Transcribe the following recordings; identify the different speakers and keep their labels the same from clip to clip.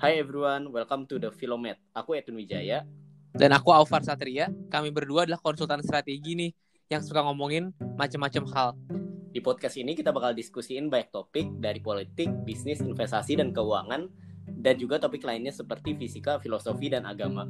Speaker 1: Hi everyone, welcome to the Filomet. Aku Edwin Wijaya.
Speaker 2: Dan aku Aufar Satria. Kami berdua adalah konsultan strategi nih yang suka ngomongin macam-macam hal.
Speaker 1: Di podcast ini kita bakal diskusiin banyak topik dari politik, bisnis, investasi, dan keuangan, dan juga topik lainnya seperti fisika, filosofi, dan agama.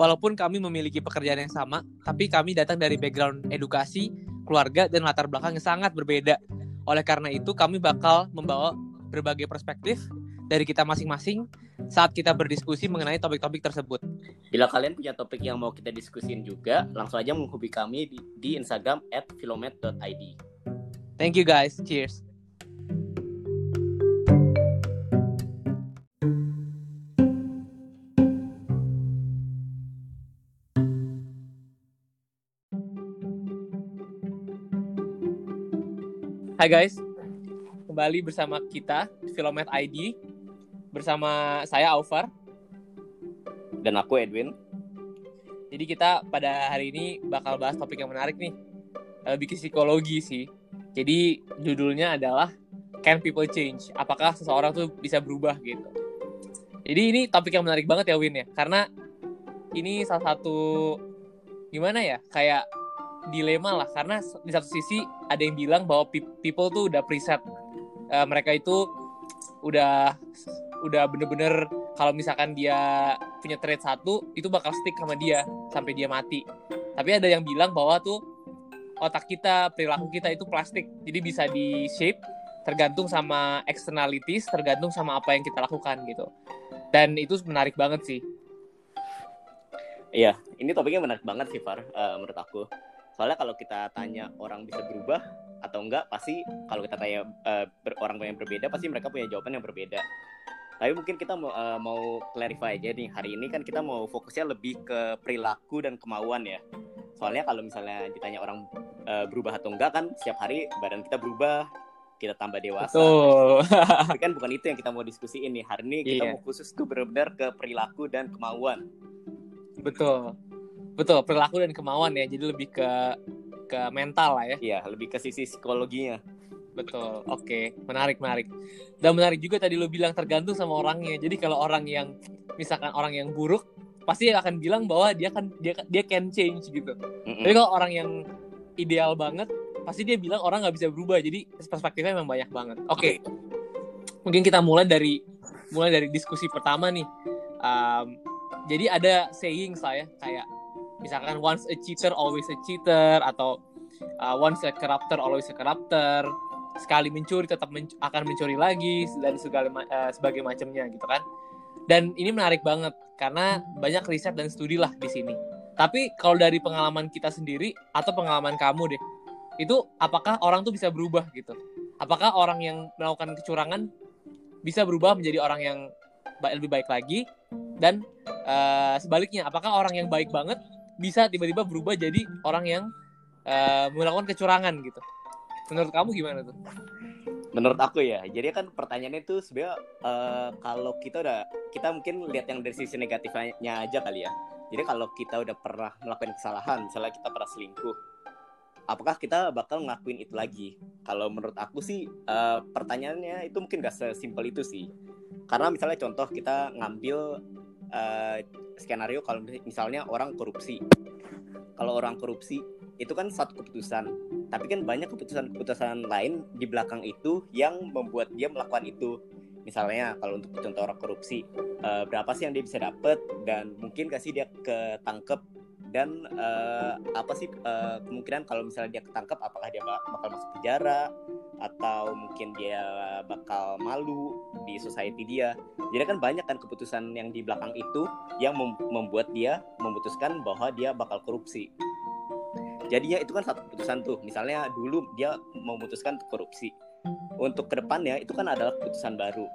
Speaker 2: Walaupun kami memiliki pekerjaan yang sama, tapi kami datang dari background edukasi, keluarga, dan latar belakang yang sangat berbeda. Oleh karena itu, kami bakal membawa berbagai perspektif dari kita masing-masing saat kita berdiskusi mengenai topik-topik tersebut.
Speaker 1: Bila kalian punya topik yang mau kita diskusin juga, langsung aja menghubungi kami di, di Instagram at filomet.id.
Speaker 2: Thank you guys. Cheers. Hai guys, kembali bersama kita Filomet ID bersama saya Aufar.
Speaker 1: Dan aku Edwin.
Speaker 2: Jadi kita pada hari ini bakal bahas topik yang menarik nih, lebih ke psikologi sih. Jadi judulnya adalah Can People Change? Apakah seseorang tuh bisa berubah gitu? Jadi ini topik yang menarik banget ya Win ya, karena ini salah satu gimana ya kayak dilema lah karena di satu sisi ada yang bilang bahwa people tuh udah preset uh, mereka itu udah udah bener-bener kalau misalkan dia punya trait satu itu bakal stick sama dia sampai dia mati. Tapi ada yang bilang bahwa tuh otak kita perilaku kita itu plastik. Jadi bisa di shape tergantung sama externalities tergantung sama apa yang kita lakukan gitu. Dan itu menarik banget sih.
Speaker 1: Iya ini topiknya menarik banget sih Far uh, menurut aku. Soalnya kalau kita tanya orang bisa berubah atau enggak pasti kalau kita tanya uh, ber, orang yang berbeda pasti mereka punya jawaban yang berbeda. Tapi mungkin kita mau uh, mau clarify aja nih hari ini kan kita mau fokusnya lebih ke perilaku dan kemauan ya. Soalnya kalau misalnya ditanya orang uh, berubah atau enggak kan setiap hari badan kita berubah kita tambah dewasa.
Speaker 2: Betul.
Speaker 1: tapi kan bukan itu yang kita mau diskusiin nih hari ini kita yeah. mau khusus tuh benar-benar ke perilaku dan kemauan.
Speaker 2: Betul. Betul perilaku dan kemauan ya. Jadi lebih ke ke mental lah ya.
Speaker 1: Iya lebih ke sisi psikologinya.
Speaker 2: Betul oke. Okay. menarik menarik. Dan menarik juga tadi lo bilang tergantung sama orangnya. Jadi kalau orang yang misalkan orang yang buruk pasti akan bilang bahwa dia kan dia dia can change gitu. Mm -mm. tapi kalau orang yang ideal banget pasti dia bilang orang nggak bisa berubah. Jadi perspektifnya memang banyak banget. Oke. Okay. mungkin kita mulai dari mulai dari diskusi pertama nih. Um, jadi ada saying saya kayak misalkan once a cheater always a cheater atau uh, once a corrupter always a corrupter. Sekali mencuri tetap men akan mencuri lagi dan segala uh, sebagai macamnya gitu kan. Dan ini menarik banget karena banyak riset dan studi lah di sini. Tapi kalau dari pengalaman kita sendiri atau pengalaman kamu deh itu apakah orang tuh bisa berubah gitu? Apakah orang yang melakukan kecurangan bisa berubah menjadi orang yang lebih baik lagi? Dan uh, sebaliknya apakah orang yang baik banget bisa tiba-tiba berubah jadi orang yang uh, melakukan kecurangan gitu. Menurut kamu gimana tuh?
Speaker 1: Menurut aku ya, jadi kan pertanyaannya itu sebenarnya uh, kalau kita udah kita mungkin lihat yang dari sisi negatifnya aja kali ya. Jadi kalau kita udah pernah melakukan kesalahan, misalnya kita pernah selingkuh, apakah kita bakal ngelakuin itu lagi? Kalau menurut aku sih uh, pertanyaannya itu mungkin gak sesimpel itu sih. Karena misalnya contoh kita ngambil uh, skenario kalau misalnya orang korupsi. Kalau orang korupsi itu kan satu keputusan, tapi kan banyak keputusan-keputusan lain di belakang itu yang membuat dia melakukan itu. Misalnya kalau untuk contoh orang korupsi, uh, berapa sih yang dia bisa dapat dan mungkin kasih dia ketangkep dan uh, apa sih uh, kemungkinan kalau misalnya dia ketangkep apakah dia bakal masuk penjara atau mungkin dia bakal malu di society dia. Jadi kan banyak kan keputusan yang di belakang itu yang mem membuat dia memutuskan bahwa dia bakal korupsi. Jadinya itu kan satu keputusan tuh. Misalnya dulu dia memutuskan untuk korupsi. Untuk ke depannya itu kan adalah keputusan baru.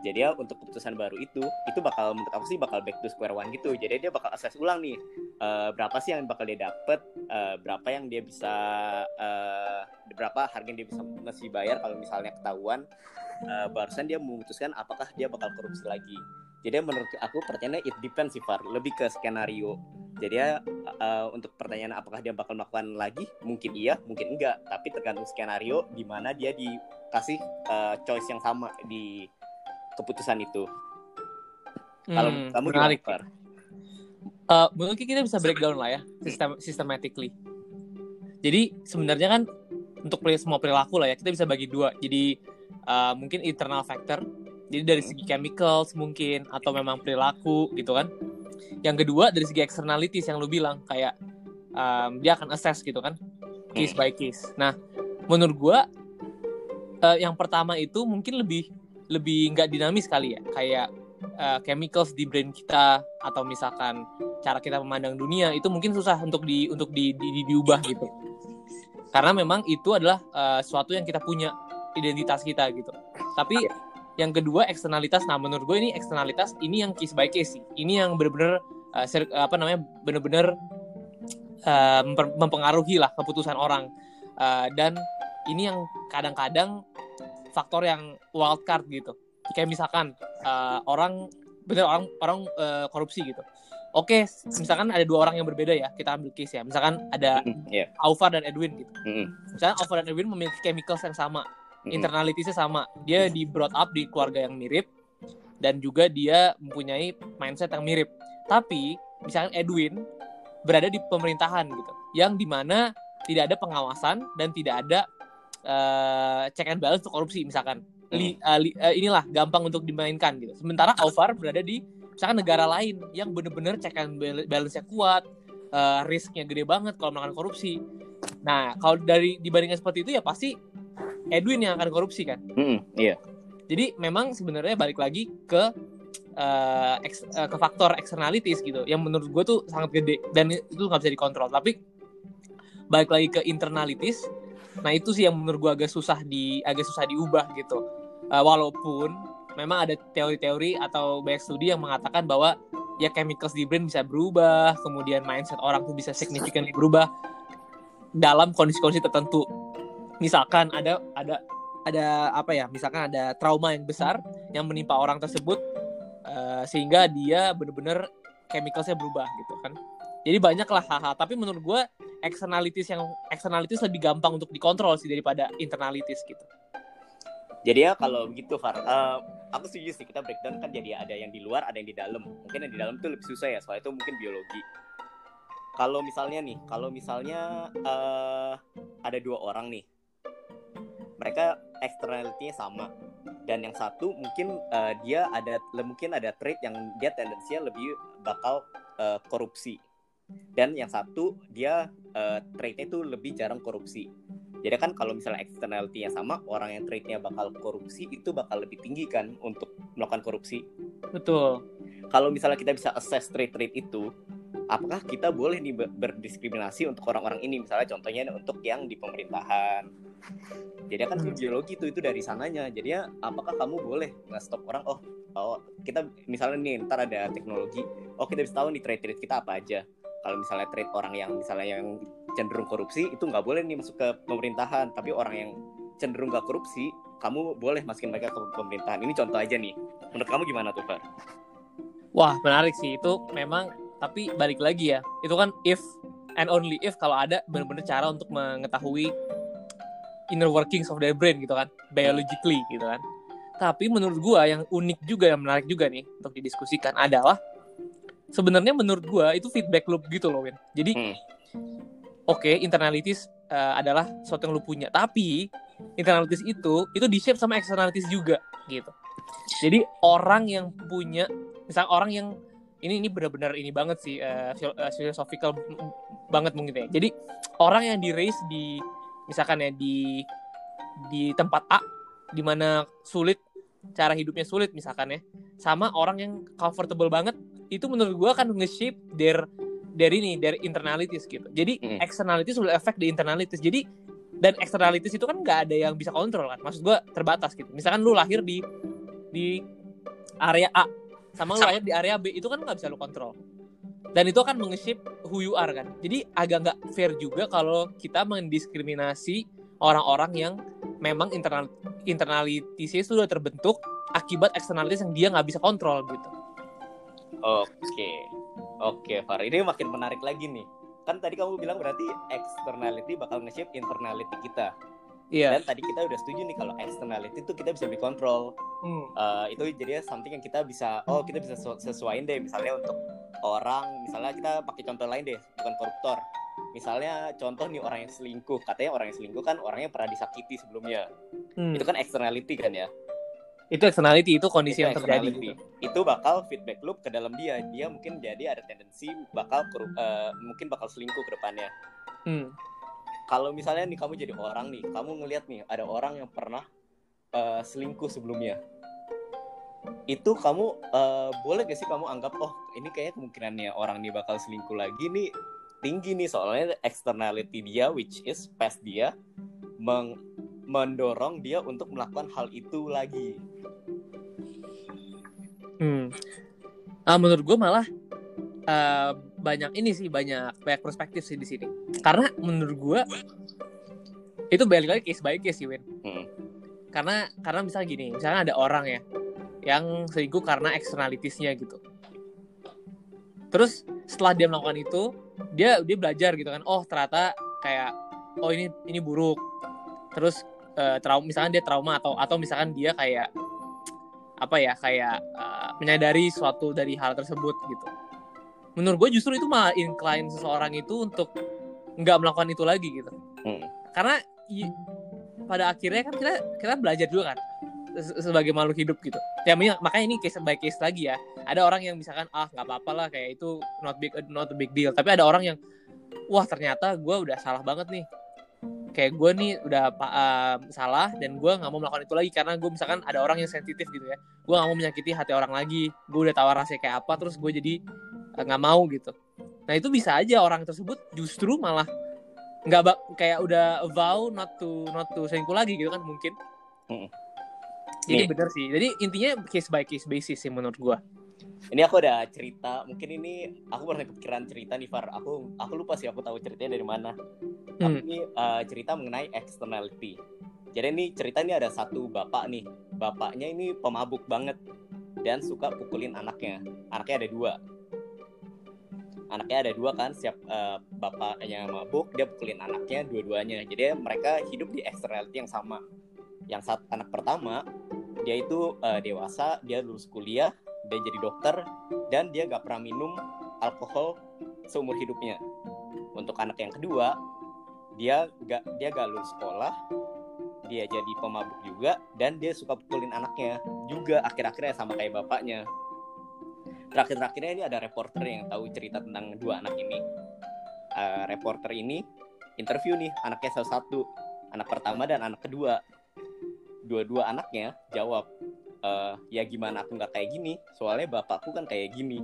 Speaker 1: Jadi ya untuk keputusan baru itu itu bakal menurut aku sih bakal back to square one gitu. Jadi dia bakal assess ulang nih uh, berapa sih yang bakal dia dapet uh, berapa yang dia bisa uh, berapa harga yang dia bisa masih bayar kalau misalnya ketahuan uh, barusan dia memutuskan apakah dia bakal korupsi lagi jadi menurut aku pertanyaannya it depends sih Far lebih ke skenario jadi ya uh, untuk pertanyaan apakah dia bakal melakukan lagi mungkin iya mungkin enggak tapi tergantung skenario di mana dia dikasih uh, choice yang sama di keputusan itu. Kalau
Speaker 2: Hmm,
Speaker 1: kamu
Speaker 2: menarik.
Speaker 1: Far?
Speaker 2: Eh, mungkin kita bisa breakdown lah ya, sistem systematically. Jadi sebenarnya kan untuk semua perilaku lah ya, kita bisa bagi dua. Jadi eh, mungkin internal factor, jadi dari segi chemicals mungkin atau memang perilaku gitu kan. Yang kedua dari segi externalities yang lu bilang kayak em, dia akan assess gitu kan, case by case. Nah, menurut gua eh, yang pertama itu mungkin lebih lebih nggak dinamis kali ya, kayak eh, chemicals di brain kita atau misalkan cara kita memandang dunia itu mungkin susah untuk di untuk di, di- di- diubah gitu karena memang itu adalah eh, sesuatu yang kita punya identitas kita gitu. Tapi yang kedua eksternalitas. Nah menurut gue ini eksternalitas ini yang case by case sih. Ini yang benar-benar eh, ser- apa namanya benar-benar eh, memper- mempengaruhi lah keputusan orang. Eh, dan ini yang kadang-kadang faktor yang wild card gitu. Kayak misalkan eh, orang bener orang orang eh, korupsi gitu. Oke misalkan ada dua orang yang berbeda ya kita ambil case ya. Misalkan ada
Speaker 1: Mm, Iya.
Speaker 2: Alvar dan Edwin gitu.
Speaker 1: Mm,
Speaker 2: misalkan Alvar dan Edwin memiliki chemicals yang sama internalitasnya sama. Dia di brought up di keluarga yang mirip dan juga dia mempunyai mindset yang mirip. Tapi misalkan Edwin berada di pemerintahan gitu yang di mana tidak ada pengawasan dan tidak ada eh, check and balance untuk korupsi misalkan. Li- eh, li- eh, inilah gampang untuk dimainkan gitu. Sementara Alvar berada di misalkan negara lain yang bener-bener check and bal- balance-nya kuat eh, risknya gede banget kalau melakukan korupsi. Nah kalau dari dibandingkan seperti itu ya pasti Edwin yang akan korupsi kan?
Speaker 1: Mm, Iya.
Speaker 2: jadi memang sebenarnya balik lagi ke eh, eks- eh, ke faktor externalities gitu. Yang menurut gue tuh sangat gede dan itu nggak bisa dikontrol. Tapi balik lagi ke internalities nah itu sih yang menurut gue agak susah di agak susah diubah gitu. Eh, walaupun memang ada teori-teori atau banyak studi yang mengatakan bahwa ya chemicals di brain bisa berubah kemudian mindset orang tuh bisa significantly berubah dalam kondisi-kondisi tertentu misalkan ada ada ada apa ya misalkan ada trauma yang besar yang menimpa orang tersebut eh, sehingga dia bener-bener chemicalsnya berubah gitu kan jadi banyak lah hal-hal tapi menurut gue externalities yang externalities lebih gampang untuk dikontrol sih daripada internalities gitu
Speaker 1: Jadi ya kalau begitu Far, eh, aku setuju sih kita breakdown kan jadi ada yang di luar, ada yang di dalam. Mungkin yang di dalam itu lebih susah ya, soalnya itu mungkin biologi. Kalau misalnya nih, kalau misalnya eh, ada dua orang nih, mereka externality-nya sama, dan yang satu mungkin eh, dia ada mungkin ada trait yang dia tendensinya lebih bakal eh, korupsi, dan yang satu dia eh, trait-nya itu lebih jarang korupsi. Jadi kan kalau misalnya externality-nya sama, orang yang trade-nya bakal korupsi itu bakal lebih tinggi kan untuk melakukan korupsi.
Speaker 2: betul
Speaker 1: Kalau misalnya kita bisa assess trade-trade itu, apakah kita boleh nih ber- berdiskriminasi untuk orang-orang ini? Misalnya contohnya untuk yang di pemerintahan. Jadi kan biologi itu itu dari sananya. Jadi ya apakah kamu boleh nge-stop orang? Oh, oh kita misalnya nih ntar ada teknologi. Oh kita bisa tahu nih trade-trade kita apa aja. Kalau misalnya trade orang yang misalnya yang cenderung korupsi itu nggak boleh nih masuk ke pemerintahan. Tapi orang yang cenderung nggak korupsi, kamu boleh masukin mereka ke pemerintahan. Ini contoh aja nih. Menurut kamu gimana tuh, Far?
Speaker 2: wah menarik sih itu memang tapi balik lagi ya itu kan if and only if kalau ada benar-benar cara untuk mengetahui inner workings of their brain gitu kan biologically gitu kan. Tapi menurut gua yang unik juga yang menarik juga nih untuk didiskusikan adalah sebenarnya menurut gua itu feedback loop gitu loh Win. Jadi
Speaker 1: Hmm.
Speaker 2: oke internalities eh, adalah sesuatu yang lu punya tapi internalities itu itu di shape sama externalities juga gitu. Jadi orang yang punya misal orang yang ini ini benar-benar ini banget sih eh, philosophical banget mungkin ya. Jadi orang yang di raise di misalkan ya di di tempat A di mana sulit cara hidupnya sulit misalkan ya sama orang yang comfortable banget itu menurut gua kan nge-shape their dari ini dari internalities gitu. Jadi
Speaker 1: Mm.
Speaker 2: externalities will affect the internalities. Jadi dan externalities itu kan nggak ada yang bisa kontrol kan maksud gua terbatas gitu. Misalkan lu lahir di di area A sama lu lahir di area B itu kan nggak bisa lu kontrol dan itu akan menge-shape who you are kan jadi agak nggak fair juga kalau kita mendiskriminasi orang-orang yang memang internal internalitisnya sudah terbentuk akibat eksternalitas yang dia nggak bisa kontrol gitu
Speaker 1: Oke, oke, Far. Ini makin menarik lagi nih. Kan tadi kamu bilang berarti externality bakal nge-shape internality kita.
Speaker 2: Iya.
Speaker 1: Dan tadi kita udah setuju nih kalau externality itu kita bisa dikontrol.
Speaker 2: Hmm.
Speaker 1: Eh, itu jadi something yang kita bisa oh kita bisa sesu- sesuaiin deh misalnya untuk orang misalnya kita pakai contoh lain deh bukan koruptor misalnya contoh nih orang yang selingkuh katanya orang yang selingkuh kan orang yang pernah disakiti sebelumnya
Speaker 2: Hmm.
Speaker 1: itu kan externality kan ya
Speaker 2: Itu externality itu kondisi
Speaker 1: Itu
Speaker 2: yang terjadi. gitu.
Speaker 1: itu bakal feedback loop ke dalam dia dia mungkin jadi ada tendensi bakal eh, mungkin bakal selingkuh ke depannya
Speaker 2: Hmm.
Speaker 1: Kalau misalnya nih kamu jadi orang nih kamu ngelihat nih ada orang yang pernah eh, selingkuh sebelumnya itu kamu eh, boleh gak sih kamu anggap oh ini kayaknya kemungkinannya orang nih bakal selingkuh lagi nih tinggi nih soalnya externality dia which is past dia meng- mendorong dia untuk melakukan hal itu lagi
Speaker 2: Hmm. Ah, menurut gue malah eh, banyak ini sih banyak banyak perspektif sih di sini. Karena menurut gue itu balik lagi case by case sih Win.
Speaker 1: Hmm.
Speaker 2: Karena karena misalnya gini, misalnya ada orang ya yang selingkuh karena externalities-nya gitu. Terus setelah dia melakukan itu, dia dia belajar gitu kan. Oh, ternyata kayak oh ini ini buruk. Terus eh, trauma misalkan dia trauma atau atau misalkan dia kayak apa ya kayak eh, menyadari suatu dari hal tersebut gitu. Menurut gue justru itu malah incline seseorang itu untuk nggak melakukan itu lagi gitu.
Speaker 1: Hmm.
Speaker 2: Karena i- pada akhirnya kan kita kita belajar juga kan se- sebagai makhluk hidup gitu. Ya makanya ini case by case lagi ya. Ada orang yang misalkan ah nggak apa-apa lah kayak itu not big not a big deal. Tapi ada orang yang wah ternyata gue udah salah banget nih. Kayak gue nih udah eh, salah dan gue nggak mau melakukan itu lagi karena gue misalkan ada orang yang sensitif gitu ya. Gue nggak mau menyakiti hati orang lagi. Gue udah tahu rasanya kayak apa terus gue jadi nggak mau gitu. Nah itu bisa aja orang tersebut justru malah nggak kayak udah vow not to not to selingkuh lagi gitu kan mungkin.
Speaker 1: Mm.
Speaker 2: Jadi
Speaker 1: Nih.
Speaker 2: bener sih. Jadi intinya case by case basis sih menurut gua.
Speaker 1: ini aku ada cerita mungkin ini aku pernah kepikiran cerita nih Far aku aku lupa sih aku tahu ceritanya dari mana
Speaker 2: Hmm.
Speaker 1: tapi ini eh, cerita mengenai externality jadi ini cerita ini ada satu bapak nih bapaknya ini pemabuk banget dan suka pukulin anaknya anaknya ada dua anaknya ada dua kan siap eh, bapaknya mabuk dia pukulin anaknya dua-duanya. Jadi mereka hidup di externality yang sama. Yang saat anak pertama dia itu eh, dewasa dia lulus kuliah dia jadi dokter dan dia gak pernah minum alkohol seumur hidupnya. Untuk anak yang kedua dia gak dia gak lulus sekolah dia jadi pemabuk juga dan dia suka pukulin anaknya juga akhir-akhirnya sama kayak bapaknya terakhir-terakhirnya ini ada reporter yang tahu cerita tentang dua anak ini. Eh, reporter ini interview nih anaknya salah satu. Anak pertama dan anak kedua. Dua-dua anaknya jawab "Eh, ya gimana aku nggak kayak gini. Soalnya bapakku kan kayak gini.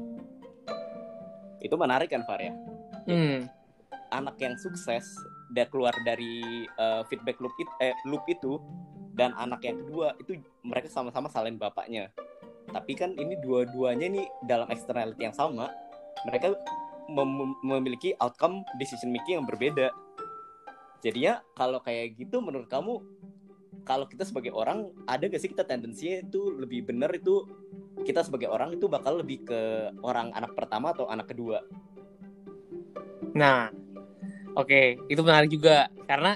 Speaker 1: Itu menarik kan Far ya?
Speaker 2: Hmm.
Speaker 1: anak yang sukses dia keluar dari eh, feedback loop itu, eh, loop itu dan anak yang kedua itu mereka sama-sama salin bapaknya tapi kan ini dua-duanya nih dalam externality yang sama mereka mem- memiliki outcome decision making yang berbeda. Jadinya kalau kayak gitu menurut kamu kalau kita sebagai orang ada gak sih kita tendensinya itu lebih benar itu kita sebagai orang itu bakal lebih ke orang anak pertama atau anak kedua?
Speaker 2: Nah, oke, itu menarik juga. Karena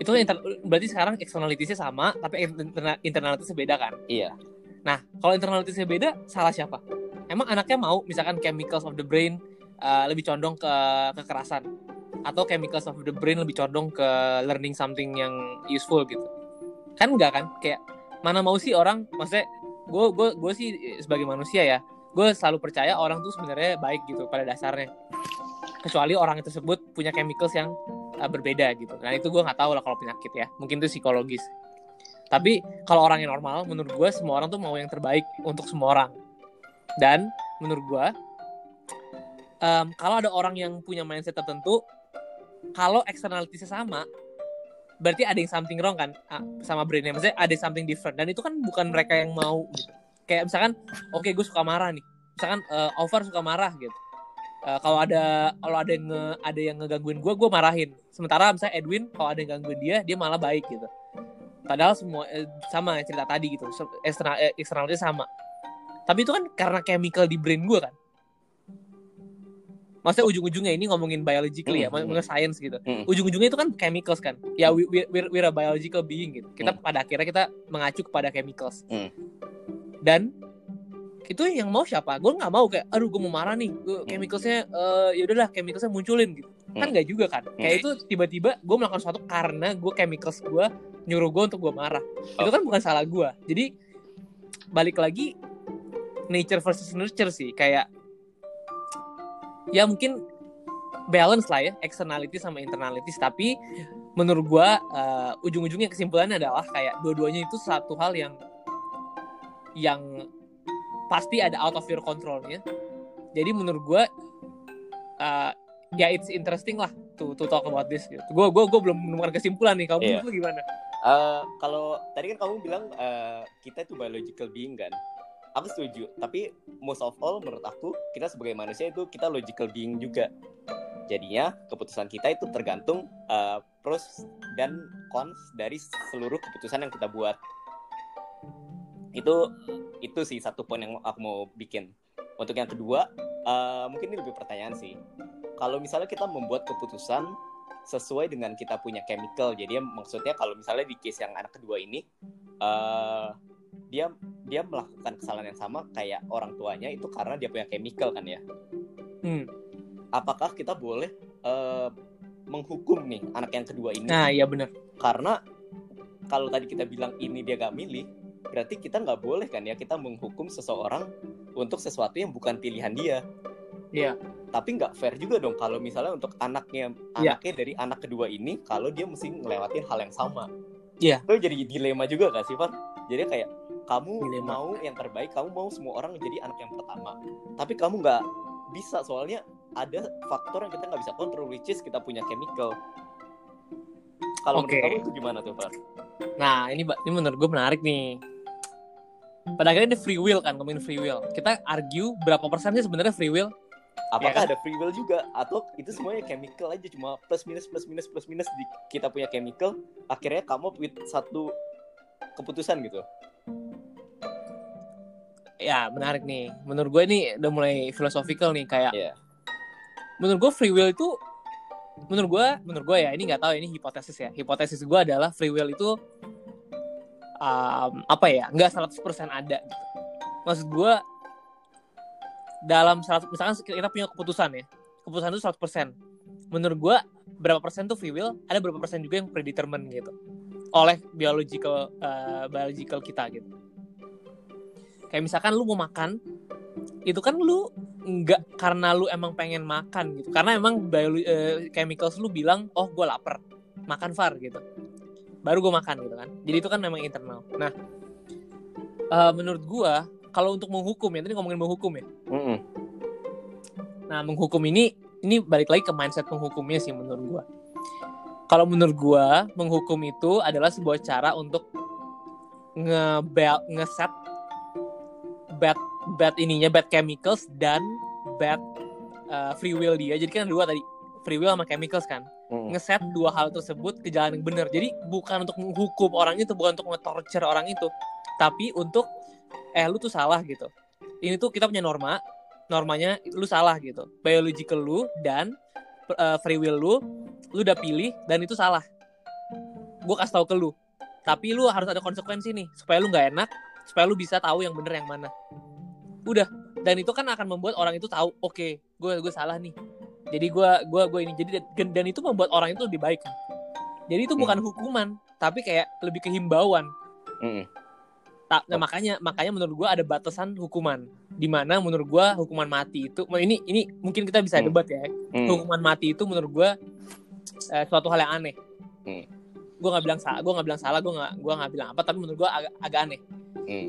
Speaker 2: itu inter- berarti sekarang externalities-nya sama tapi interna internalities beda kan?
Speaker 1: iya
Speaker 2: Nah, kalau internalities beda, salah siapa? Emang anaknya mau misalkan chemicals of the brain uh, lebih condong ke kekerasan atau chemicals of the brain lebih condong ke learning something yang useful gitu? Kan enggak kan? Kayak mana mau sih orang maksudnya gue gue gue sih sebagai manusia ya gue selalu percaya orang tuh sebenarnya baik gitu pada dasarnya kecuali orang tersebut punya chemicals yang uh, berbeda gitu dan itu gue nggak tahu lah kalau penyakit ya mungkin itu psikologis tapi kalau orang yang normal menurut gue semua orang tuh mau yang terbaik untuk semua orang. Dan menurut gue em, kalau ada orang yang punya mindset tertentu kalau externalities sama berarti ada yang something wrong kan sama brainnya maksudnya ada something different. Dan itu kan bukan mereka yang mau gitu. Kayak misalkan oke gue suka marah nih. Misalkan eh, over suka marah gitu. Eh, kalau ada kalau ada yang ada yang ngegangguin gue gue marahin. Sementara misalnya Edwin kalau ada yang gangguin dia dia malah baik gitu padahal semua eh, sama cerita tadi gitu eksternal eh, eksternalnya sama tapi itu kan karena chemical di brain gue kan Maksudnya ujung-ujungnya ini ngomongin biologically ya,
Speaker 1: Hmm, hmm,
Speaker 2: ngomongin science gitu.
Speaker 1: Hmm.
Speaker 2: Ujung-ujungnya itu kan chemicals kan. Ya we, we, we're, we're a biological being gitu. Kita
Speaker 1: Hmm.
Speaker 2: pada akhirnya kita mengacu kepada chemicals.
Speaker 1: Hmm.
Speaker 2: Dan itu yang mau siapa? Gue nggak mau kayak, aduh gue mau marah nih, gue chemicalsnya, eh ya udahlah chemicalsnya munculin gitu. Kan
Speaker 1: Hmm.
Speaker 2: nggak juga kan? Kayak itu tiba-tiba gue melakukan sesuatu karena gue chemicals gue nyuruh gue untuk gue marah. Itu
Speaker 1: Oh.
Speaker 2: kan bukan salah gue. Jadi balik lagi nature versus nurture sih. Kayak ya mungkin balance lah ya externality sama internalities tapi menurut gua eh, ujung-ujungnya kesimpulannya adalah kayak dua-duanya itu satu hal yang yang pasti ada out of your controlnya jadi menurut gua eh, ya it's interesting lah to to talk about this gitu. Gua gua gua belum menemukan kesimpulan nih. Kamu
Speaker 1: Iya.
Speaker 2: menurut lu gimana?
Speaker 1: Eh, kalau tadi kan kamu bilang eh, kita itu biological being kan? Aku setuju. Tapi most of all menurut aku kita sebagai manusia itu kita logical being juga. Jadinya keputusan kita itu tergantung eh, pros dan cons dari seluruh keputusan yang kita buat. Itu itu sih satu poin yang aku mau bikin. Untuk yang kedua eh, mungkin ini lebih pertanyaan sih kalau misalnya kita membuat keputusan sesuai dengan kita punya chemical jadi maksudnya kalau misalnya di case yang anak kedua ini eh dia dia melakukan kesalahan yang sama kayak orang tuanya itu karena dia punya chemical kan ya?
Speaker 2: Hmm.
Speaker 1: apakah kita boleh eh, menghukum nih anak yang kedua ini?
Speaker 2: Nah iya benar
Speaker 1: karena kalau tadi kita bilang ini dia gak milih berarti kita nggak boleh kan ya kita menghukum seseorang untuk sesuatu yang bukan pilihan dia
Speaker 2: Iya.
Speaker 1: tapi nggak fair juga dong kalau misalnya untuk anaknya
Speaker 2: Iya.
Speaker 1: anaknya dari anak kedua ini kalau dia mesti ngelewatin hal yang sama
Speaker 2: Iya.
Speaker 1: itu jadi dilema juga gak sih Far? jadi kayak kamu
Speaker 2: Dilema.
Speaker 1: mau yang terbaik kamu mau semua orang jadi anak yang pertama tapi kamu nggak bisa soalnya ada faktor yang kita nggak bisa kontrol which is kita punya chemical kalau
Speaker 2: Oke.
Speaker 1: menurut kamu itu gimana tuh Far?
Speaker 2: Nah, ini ini menurut gue menarik nih. Pada akhirnya ada free will kan, ngomongin free will. Kita argue berapa persen sih sebenarnya free will?
Speaker 1: Apakah
Speaker 2: kan?
Speaker 1: ada free will juga atau itu semuanya chemical aja cuma plus minus plus minus plus minus di, kita punya chemical akhirnya kamu with satu keputusan gitu
Speaker 2: Ya, menarik nih. Menurut gue ini udah mulai philosophical nih kayak.
Speaker 1: Iya.
Speaker 2: Menurut gue free will itu menurut gue, menurut gue ya ini nggak tahu ini hipotesis ya. Hipotesis gue adalah free will itu um, apa ya? nggak 100% ada gitu. Maksud gue dalam 100 misalkan kita punya keputusan ya. Keputusan itu 100%. Menurut gue berapa persen tuh free will, ada berapa persen juga yang predetermined gitu. Oleh biological uh, biological kita gitu. Kayak misalkan lu mau makan, itu kan lu nggak karena lu emang pengen makan gitu. Karena emang bio, eh, chemicals lu bilang, oh gue lapar, makan far gitu. Baru gue makan gitu kan. Jadi itu kan memang internal. Nah, eh, menurut gue kalau untuk menghukum ya tadi ngomongin menghukum ya.
Speaker 1: Mm-mm.
Speaker 2: Nah, menghukum ini ini balik lagi ke mindset menghukumnya sih menurut gua. Kalau menurut gua, menghukum itu adalah sebuah cara untuk nge ngeset bad bad ininya bad chemicals dan bad uh, free will dia. Jadi kan dua tadi, free will sama chemicals kan.
Speaker 1: Mm-mm.
Speaker 2: Ngeset dua hal tersebut ke jalan yang benar. Jadi bukan untuk menghukum orang itu, bukan untuk nge-torture orang itu, tapi untuk eh lu tuh salah gitu. Ini tuh kita punya norma, normanya lu salah gitu. Biological lu dan uh, free will lu, lu udah pilih dan itu salah. Gue kasih tahu ke lu. Tapi lu harus ada konsekuensi nih supaya lu nggak enak, supaya lu bisa tahu yang bener yang mana. Udah. Dan itu kan akan membuat orang itu tahu, oke, gue gue salah nih. Jadi gue gua gue ini jadi dan- itu membuat orang itu lebih baik kan. Jadi itu bukan hukuman, tapi kayak lebih ke himbauan. Ta- nah, makanya makanya menurut gua ada batasan hukuman di mana menurut gua hukuman mati itu ini ini mungkin kita bisa
Speaker 1: Hmm.
Speaker 2: debat ya
Speaker 1: Mm.
Speaker 2: hukuman mati itu menurut gua eh, suatu hal yang aneh
Speaker 1: Hmm.
Speaker 2: gua nggak bilang salah gua nggak bilang salah gua nggak gua nggak bilang apa tapi menurut gua agak, agak aneh
Speaker 1: Mm.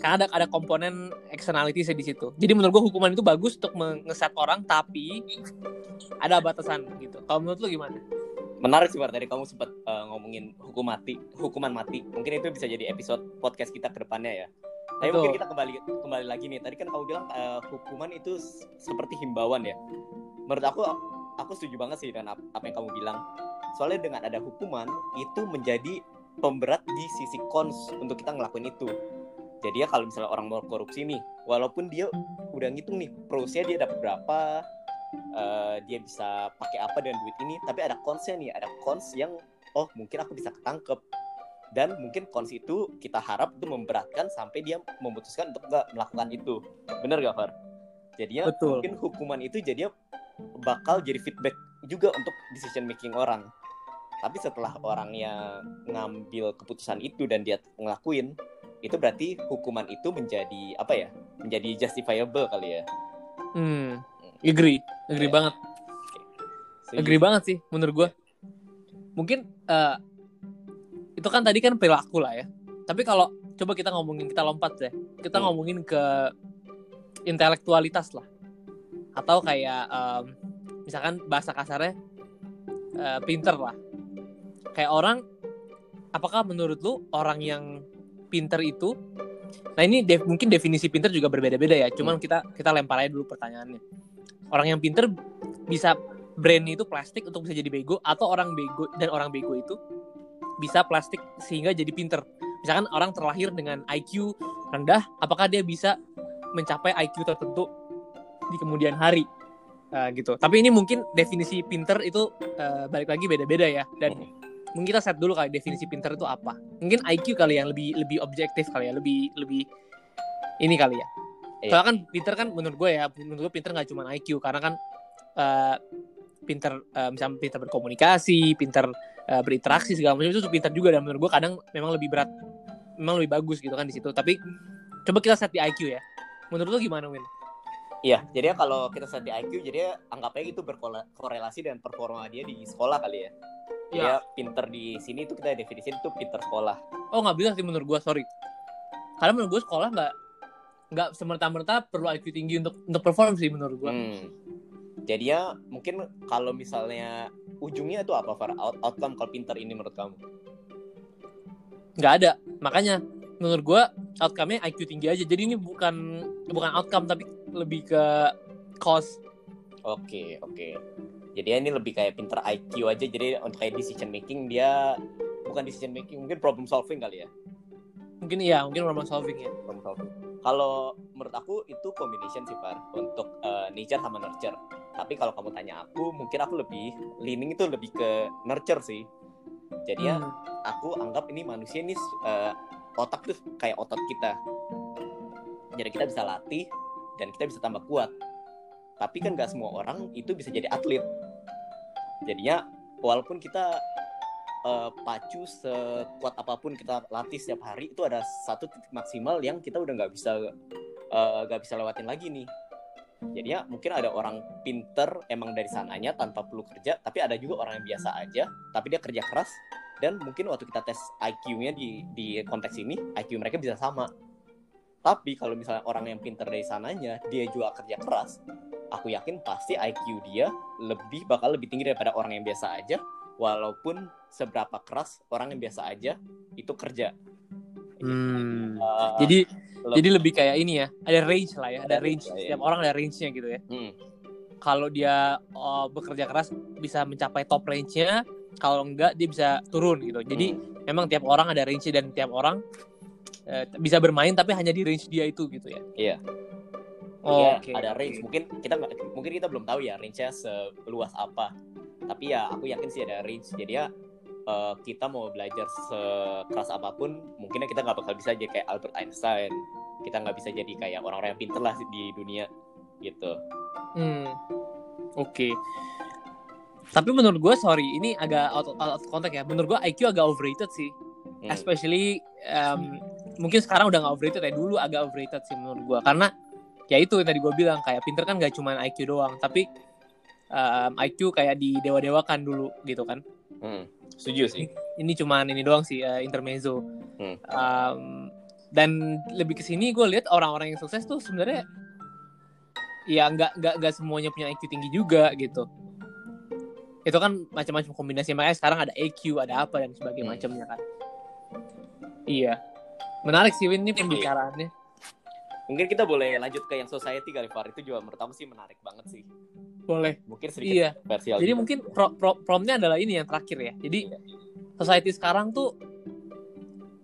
Speaker 2: karena ada ada komponen externalities di situ jadi menurut gua hukuman itu bagus untuk mengeset orang tapi ada batasan gitu kalau menurut lu gimana
Speaker 1: menarik sih Far tadi kamu sempat eh, ngomongin hukum mati hukuman mati. Mungkin itu bisa jadi episode podcast kita ke depannya ya. Tapi
Speaker 2: Betul.
Speaker 1: mungkin kita kembali kembali lagi nih. Tadi kan kamu bilang eh, hukuman itu seperti himbauan ya. Menurut aku aku setuju banget sih dengan ap- apa yang kamu bilang. Soalnya dengan ada hukuman itu menjadi pemberat di sisi cons untuk kita ngelakuin itu. Jadi ya kalau misalnya orang mau korupsi nih walaupun dia udah ngitung nih prosnya dia dapat berapa eh, dia bisa pakai apa dengan duit ini tapi ada consnya nih ada cons yang oh mungkin aku bisa ketangkep dan mungkin cons itu kita harap itu memberatkan sampai dia memutuskan untuk nggak melakukan itu bener gak Far? Jadinya
Speaker 2: Betul.
Speaker 1: mungkin hukuman itu jadinya bakal jadi feedback juga untuk decision making orang tapi setelah orangnya ngambil keputusan itu dan dia ngelakuin itu berarti hukuman itu menjadi apa ya menjadi justifiable kali ya
Speaker 2: Hmm. Agree, agree
Speaker 1: Iya.
Speaker 2: banget.
Speaker 1: Setuju.
Speaker 2: Agree banget sih menurut gue. Mungkin eh, itu kan tadi kan perilaku lah ya. Tapi kalau coba kita ngomongin kita lompat deh. Kita
Speaker 1: Hmm.
Speaker 2: ngomongin ke intelektualitas lah. Atau kayak em, misalkan bahasa kasarnya eh, pinter lah. Kayak orang apakah menurut lu orang yang pinter itu Nah ini def- mungkin definisi pinter juga berbeda-beda ya. Cuman kita kita lempar aja dulu pertanyaannya. Orang yang pinter bisa brain itu plastik untuk bisa jadi bego atau orang bego dan orang bego itu bisa plastik sehingga jadi pinter. Misalkan orang terlahir dengan IQ rendah, apakah dia bisa mencapai IQ tertentu di kemudian hari? Eh, gitu. Tapi ini mungkin definisi pinter itu eh, balik lagi beda-beda ya. Dan mungkin kita set dulu kali definisi pinter itu apa. Mungkin IQ kali yang lebih lebih objektif kali ya, lebih lebih ini kali ya.
Speaker 1: Iya.
Speaker 2: Soalnya kan pinter kan menurut gue ya, menurut gue pinter nggak cuma IQ karena kan eh, pinter eh, misalnya pinter berkomunikasi, pinter eh, berinteraksi segala macam itu pinter juga dan menurut gue kadang memang lebih berat, memang lebih bagus gitu kan di situ. Tapi coba kita set di IQ ya. Menurut lo gimana Win?
Speaker 1: Iya, jadi kalau kita set di IQ, jadi anggapnya itu berkorelasi dengan performa dia di sekolah kali ya.
Speaker 2: Iya.
Speaker 1: Dia pinter di sini itu kita definisi itu pinter sekolah.
Speaker 2: Oh nggak bisa sih menurut gue, sorry. Karena menurut gue sekolah nggak nggak semerta-merta perlu IQ tinggi untuk untuk perform sih menurut gue.
Speaker 1: Hmm. Jadi ya mungkin kalau misalnya ujungnya itu apa Far? Out- outcome kalau pinter ini menurut kamu?
Speaker 2: nggak ada makanya menurut gue outcome-nya IQ tinggi aja jadi ini bukan bukan outcome tapi lebih ke cost
Speaker 1: Oke, oke. Jadi ini lebih kayak pinter IQ aja. Jadi untuk kayak decision making dia bukan decision making, mungkin problem solving kali ya.
Speaker 2: mungkin iya mungkin problem solving ya
Speaker 1: Problem solving. Kalau menurut aku itu combination sih Far untuk eh, nature sama nurture. Tapi kalau kamu tanya aku, mungkin aku lebih leaning itu lebih ke nurture sih. Jadi ya
Speaker 2: Hmm.
Speaker 1: aku anggap ini manusia ini eh, otak tuh kayak otot kita. Jadi kita bisa latih dan kita bisa tambah kuat. Tapi kan nggak semua orang itu bisa jadi atlet. Jadinya walaupun kita eh, pacu sekuat apa pun kita latih setiap hari itu ada satu titik maksimal yang kita udah nggak bisa eh, nggak bisa lewatin lagi nih. Jadi ya mungkin ada orang pinter emang dari sananya tanpa perlu kerja, tapi ada juga orang yang biasa aja, tapi dia kerja keras dan mungkin waktu kita tes IQ-nya di di konteks ini IQ mereka bisa sama. Tapi kalau misalnya orang yang pinter dari sananya dia juga kerja keras, aku yakin pasti IQ dia lebih bakal lebih tinggi daripada orang yang biasa aja, walaupun seberapa keras orang yang biasa aja itu kerja.
Speaker 2: Hmm.
Speaker 1: Eh,
Speaker 2: jadi
Speaker 1: lebih-
Speaker 2: jadi lebih kayak ini ya ada range lah ya ada
Speaker 1: Ada
Speaker 2: range
Speaker 1: ya.
Speaker 2: setiap orang ada range-nya gitu ya
Speaker 1: hmm,
Speaker 2: kalau dia oh, bekerja keras bisa mencapai top range-nya kalau enggak dia bisa turun gitu jadi
Speaker 1: hmm.
Speaker 2: memang tiap orang ada range dan tiap orang eh, bisa bermain tapi hanya di range dia itu gitu ya
Speaker 1: Iya.
Speaker 2: Oh,
Speaker 1: Iya,
Speaker 2: oke
Speaker 1: ada range. Mungkin kita nggak, mungkin kita belum tahu ya range-nya seluas apa. Tapi ya aku yakin sih ada range. Jadi ya eh, kita mau belajar sekeras apa pun, mungkinnya kita nggak bakal bisa jadi kayak Albert Einstein. Kita nggak bisa jadi kayak orang-orang yang pinter lah di dunia gitu.
Speaker 2: Hmm. Oke. Tapi menurut gue, sorry, ini agak out, out of context ya. Menurut gue IQ agak overrated sih.
Speaker 1: Hmm.
Speaker 2: Especially um, mungkin sekarang udah gak overrated ya. Dulu agak overrated sih menurut gue. Karena ya itu yang tadi gue bilang kayak pinter kan gak cuma IQ doang, tapi um, IQ kayak di dewa-dewakan dulu gitu kan.
Speaker 1: Hmm. Setuju sih.
Speaker 2: Ini cuman ini doang sih uh, intermezzo.
Speaker 1: Hmm.
Speaker 2: Um, dan lebih ke sini gue lihat orang-orang yang sukses tuh sebenarnya ya nggak nggak nggak semuanya punya IQ tinggi juga gitu itu kan macam-macam kombinasi makanya sekarang ada EQ ada apa dan sebagainya
Speaker 1: Hmm.
Speaker 2: macamnya kan iya menarik sih Win ini pembicaraannya
Speaker 1: Mungkin kita boleh lanjut ke yang society kali Far. Itu juga menurut aku sih menarik banget sih.
Speaker 2: boleh.
Speaker 1: Mungkin sedikit
Speaker 2: iya.
Speaker 1: versi
Speaker 2: jadi mungkin pro, pro- promnya adalah ini yang terakhir ya. Jadi society sekarang tuh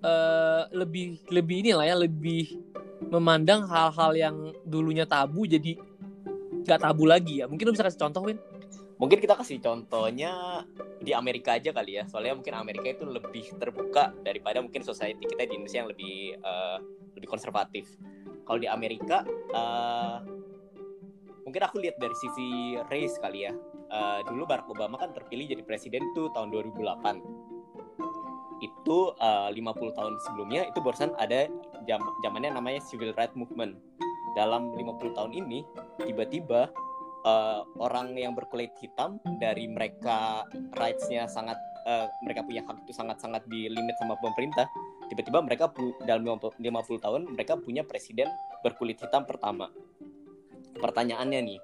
Speaker 2: eh, lebih lebih ini lah ya lebih memandang hal-hal yang dulunya tabu jadi nggak tabu lagi ya. Mungkin lu bisa kasih contoh Win?
Speaker 1: Mungkin kita kasih contohnya di Amerika aja kali ya. Soalnya mungkin Amerika itu lebih terbuka daripada mungkin society kita di Indonesia yang lebih uh, lebih konservatif kalau di Amerika uh, mungkin aku lihat dari sisi race kali ya. Uh, dulu Barack Obama kan terpilih jadi presiden tuh tahun 2008 itu uh, 50 tahun sebelumnya itu barusan ada jam zamannya namanya civil rights movement. Dalam 50 tahun ini tiba-tiba uh, orang yang berkulit hitam dari mereka rights-nya sangat uh, mereka punya hak itu sangat-sangat di limit sama pemerintah tiba-tiba mereka dalam 50 tahun mereka punya presiden berkulit hitam pertama. Pertanyaannya nih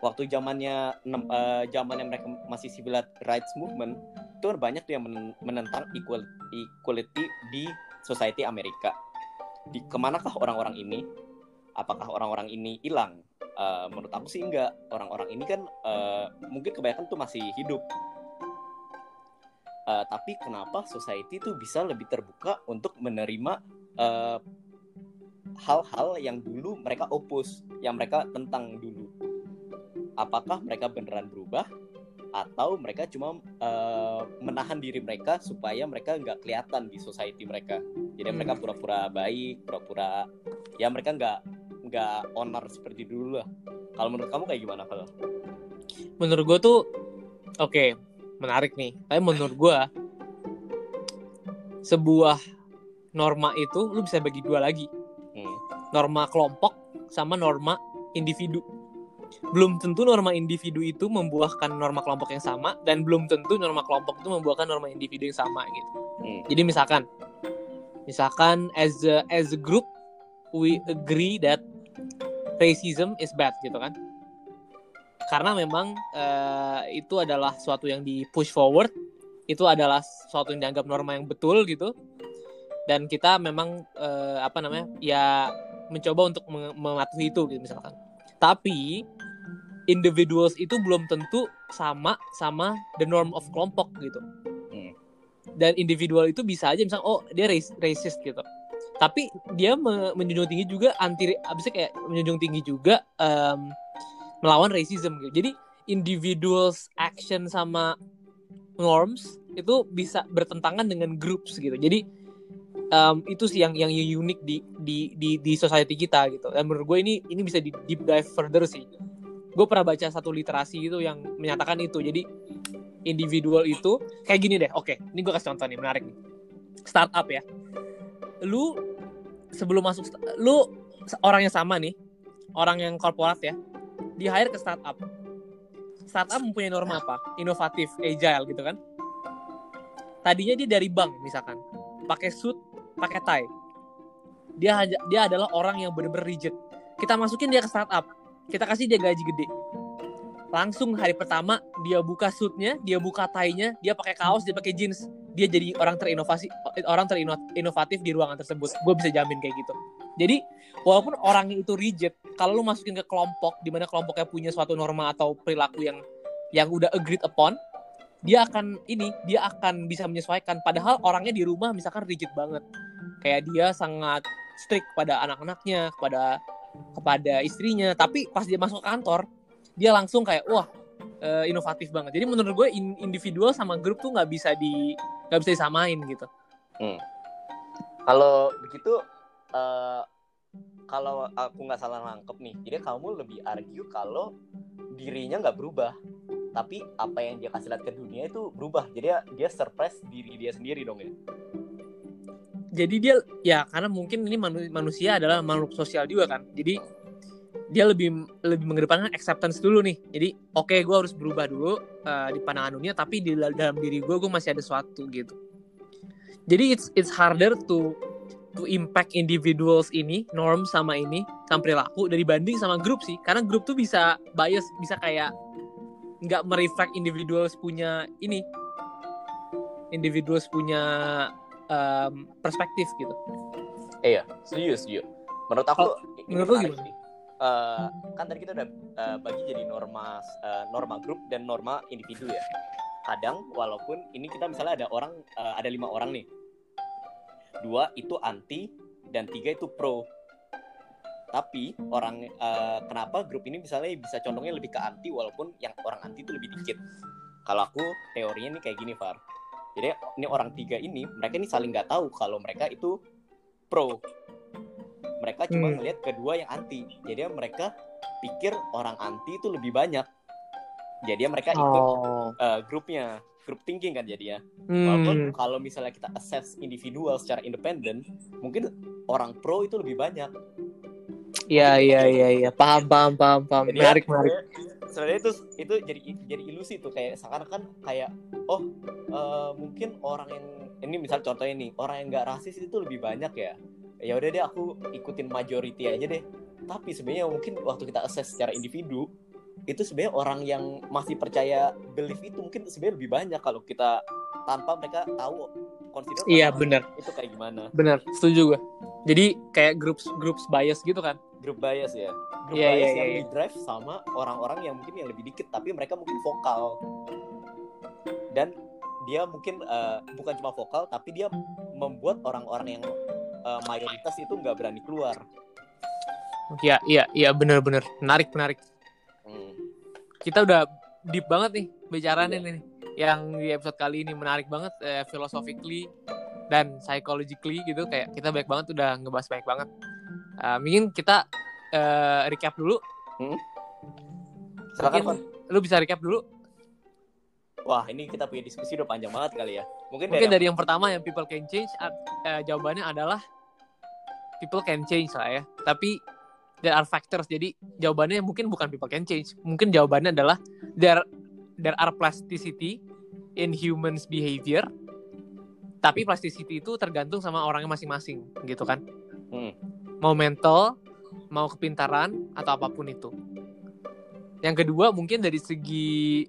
Speaker 1: waktu zamannya uh, zamannya mereka masih civil rights movement itu banyak tuh yang menentang equality, equality di society Amerika. Di ke manakah orang-orang ini? Apakah orang-orang ini hilang? Uh, menurut aku sih enggak. Orang-orang ini kan uh, mungkin kebanyakan tuh masih hidup uh, tapi kenapa society tuh bisa lebih terbuka untuk menerima hal hal-hal yang dulu mereka opus yang mereka tentang dulu? Apakah mereka beneran berubah atau mereka cuma uh, menahan diri mereka supaya mereka nggak kelihatan di society mereka? Jadi hmm. mereka pura-pura baik pura-pura ya mereka nggak nggak owner seperti dulu lah. Kalau menurut kamu kayak gimana kalau
Speaker 2: menurut gue tuh oke okay, menarik nih tapi menurut gue sebuah norma itu lu bisa bagi dua lagi hmm. norma kelompok sama norma individu belum tentu norma individu itu membuahkan norma kelompok yang sama dan belum tentu norma kelompok itu membuahkan norma individu yang sama gitu. Hmm. Jadi misalkan misalkan as a as a group we agree that racism is bad gitu kan karena memang uh, itu adalah suatu yang di push forward. Itu adalah suatu yang dianggap norma yang betul gitu. Dan kita memang uh, apa namanya ya mencoba untuk mematuhi itu gitu misalkan. Tapi individuals itu belum tentu sama sama the norm of kelompok gitu. Hmm. dan individual itu bisa aja misalnya oh dia racist gitu. Tapi dia me menjunjung tinggi juga anti abisnya kayak menjunjung tinggi juga um, melawan racism gitu. Jadi individuals action sama norms itu bisa bertentangan dengan groups gitu. Jadi um, itu sih yang yang unik di di di di society kita gitu. Dan menurut gue ini ini bisa di deep dive further sih. Gue pernah baca satu literasi itu yang menyatakan itu. Jadi individual itu kayak gini deh. Oke ini gue kasih contoh nih menarik nih. Startup ya. Lu sebelum masuk lu orang yang sama nih orang yang korporat ya di hire ke startup. Startup mempunyai norma apa? Inovatif agile gitu kan? Tadinya dia dari bank misalkan pakai suit pakai tie. Dia dia adalah orang yang benar-benar rigid. Kita masukin dia ke startup kita kasih dia gaji gede. Langsung hari pertama dia buka suitnya dia buka tie-nya dia pakai kaos dia pakai jeans. Dia jadi orang terinovasi orang terinovatif di ruangan tersebut. Gue bisa jamin kayak gitu. Jadi walaupun orangnya itu rigid kalau lu masukin ke kelompok di mana kelompoknya punya suatu norma atau perilaku yang yang udah agreed upon dia akan ini dia akan bisa menyesuaikan. Padahal orangnya di rumah misalkan rigid banget. Kayak dia sangat strict pada anak-anaknya kepada kepada istrinya. Tapi pas dia masuk kantor dia langsung kayak wah uh, inovatif banget. Jadi menurut gue in, individual sama grup tuh nggak bisa di nggak bisa disamain gitu. Hmm.
Speaker 1: kalau begitu uh, kalau aku nggak salah nangkep nih jadi kamu lebih argue kalau dirinya nggak berubah. Tapi apa yang dia kasih lihat ke dunia itu berubah. Jadi dia, dia surprise diri dia sendiri dong ya.
Speaker 2: Jadi dia ya karena mungkin ini manusia adalah makhluk sosial juga kan. Jadi dia lebih lebih mengedepankan acceptance dulu nih. Jadi oke okay, gue harus berubah dulu uh, di pandangan dunia tapi di dalam diri gue gue masih ada sesuatu gitu. Jadi it's it's harder to to impact individuals ini norm sama ini sama perilaku dari banding sama grup sih. Karena grup tuh bisa bias bisa kayak nggak mereflect individuals punya ini. Individuals punya um, perspektif gitu.
Speaker 1: Iya setuju setuju menurut aku oh,
Speaker 2: menurut lu gimana?
Speaker 1: uh, kan tadi kita udah uh, bagi jadi norma uh, norma grup dan norma individu ya. Kadang walaupun ini kita misalnya ada orang uh, ada lima orang nih dua itu anti dan tiga itu pro. Tapi orang uh, kenapa grup ini misalnya bisa condongnya lebih ke anti walaupun yang orang anti itu lebih dikit? Kalau aku teorinya nih kayak gini Far. Jadi ini orang tiga ini mereka ini saling nggak tahu kalau mereka itu pro. Mereka cuma
Speaker 2: Hmm.
Speaker 1: ngelihat kedua yang anti. Jadi mereka pikir orang anti itu lebih banyak. Jadi mereka ikut
Speaker 2: Oh.
Speaker 1: uh, grupnya grup thinking kan jadinya Walaupun
Speaker 2: Hmm.
Speaker 1: kalau misalnya kita assess individual secara independen, mungkin orang pro itu lebih banyak.
Speaker 2: Iya iya iya iya paham paham paham paham
Speaker 1: Jadi
Speaker 2: menarik menarik.
Speaker 1: sebenarnya- itu itu jadi jadi ilusi tuh kayak sekarang kan kayak oh eh, mungkin orang yang ini misal contohnya nih orang yang nggak rasis itu lebih banyak ya. Ya udah deh aku ikutin majority aja deh. Tapi sebenarnya mungkin waktu kita assess secara individu itu sebenarnya orang yang masih percaya belief itu mungkin sebenarnya lebih banyak kalau kita tanpa mereka tahu consider
Speaker 2: Iya benar
Speaker 1: itu kayak gimana.
Speaker 2: benar setuju gue. Jadi kayak groups groups bias gitu kan.
Speaker 1: grup bias ya grup
Speaker 2: Iya,
Speaker 1: bias
Speaker 2: iya,
Speaker 1: yang
Speaker 2: iya,
Speaker 1: di drive sama orang-orang yang mungkin yang lebih dikit tapi mereka mungkin vokal dan dia mungkin eh, bukan cuma vokal tapi dia membuat orang-orang yang eh, mayoritas itu nggak berani keluar
Speaker 2: Iya iya iya benar benar menarik menarik.
Speaker 1: Hmm.
Speaker 2: Kita udah deep banget nih bicaranya
Speaker 1: Iya.
Speaker 2: nih. Yang di episode kali ini menarik banget eh, philosophically dan psychologically gitu kayak kita banyak banget udah ngebahas banyak banget. Eh, mungkin kita eh, recap dulu.
Speaker 1: silakan
Speaker 2: Mungkin lu bisa recap dulu.
Speaker 1: wah ini kita punya diskusi udah panjang banget kali ya mungkin,
Speaker 2: Mungkin
Speaker 1: dari,
Speaker 2: dari yang pertama yang people can change eh, jawabannya adalah people can change lah ya. Tapi there are factors. Jadi jawabannya mungkin bukan people can change. Mungkin jawabannya adalah there there are plasticity in humans behavior. Tapi plasticity itu tergantung sama orangnya masing-masing gitu kan.
Speaker 1: Hmm.
Speaker 2: Mau mental, mau kepintaran atau apa pun itu. Yang kedua mungkin dari segi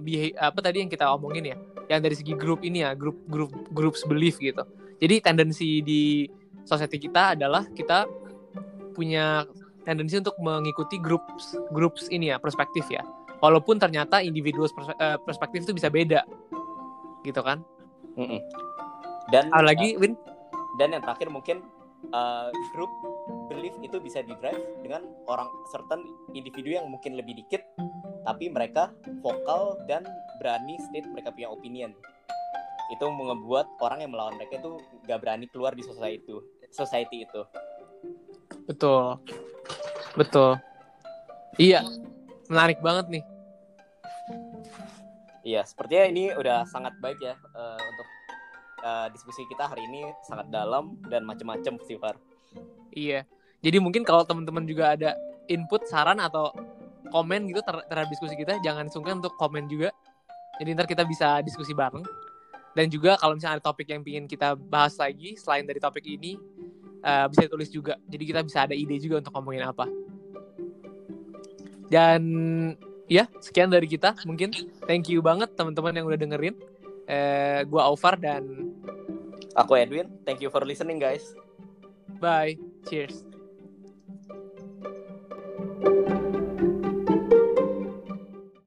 Speaker 2: beha- apa tadi yang kita omongin ya, yang dari segi grup ini ya, grup grup groups belief gitu. Jadi tendensi di society kita adalah kita punya tendensi untuk mengikuti groups groups ini ya, perspektif ya. Walaupun ternyata individual perspe- eh, perspektif itu bisa beda. Gitu kan?
Speaker 1: Mm-mm. dan
Speaker 2: Ada lagi Win?
Speaker 1: dan yang terakhir mungkin uh, grup belief itu bisa di drive dengan orang certain individu yang mungkin lebih dikit tapi mereka vokal dan berani state mereka punya opinion itu membuat orang yang melawan mereka itu gak berani keluar di society itu society itu
Speaker 2: Betul. Betul. Iya. Menarik banget nih.
Speaker 1: iya sepertinya ini udah sangat baik ya uh, untuk uh, diskusi kita hari ini sangat dalam dan macam-macam sih Far
Speaker 2: Iya. Jadi mungkin kalau teman-teman juga ada input, saran atau komen gitu ter- terhadap diskusi kita, jangan sungkan untuk komen juga. Jadi ntar kita bisa diskusi bareng. Dan juga kalau misalnya ada topik yang ingin kita bahas lagi selain dari topik ini, Eh, bisa ditulis juga. Jadi kita bisa ada ide juga untuk ngomongin apa. Dan ya sekian dari kita mungkin. Thank you banget teman-teman yang udah dengerin. Uh, gua Alvar dan
Speaker 1: aku Edwin. Thank you for listening guys.
Speaker 2: Bye. Cheers.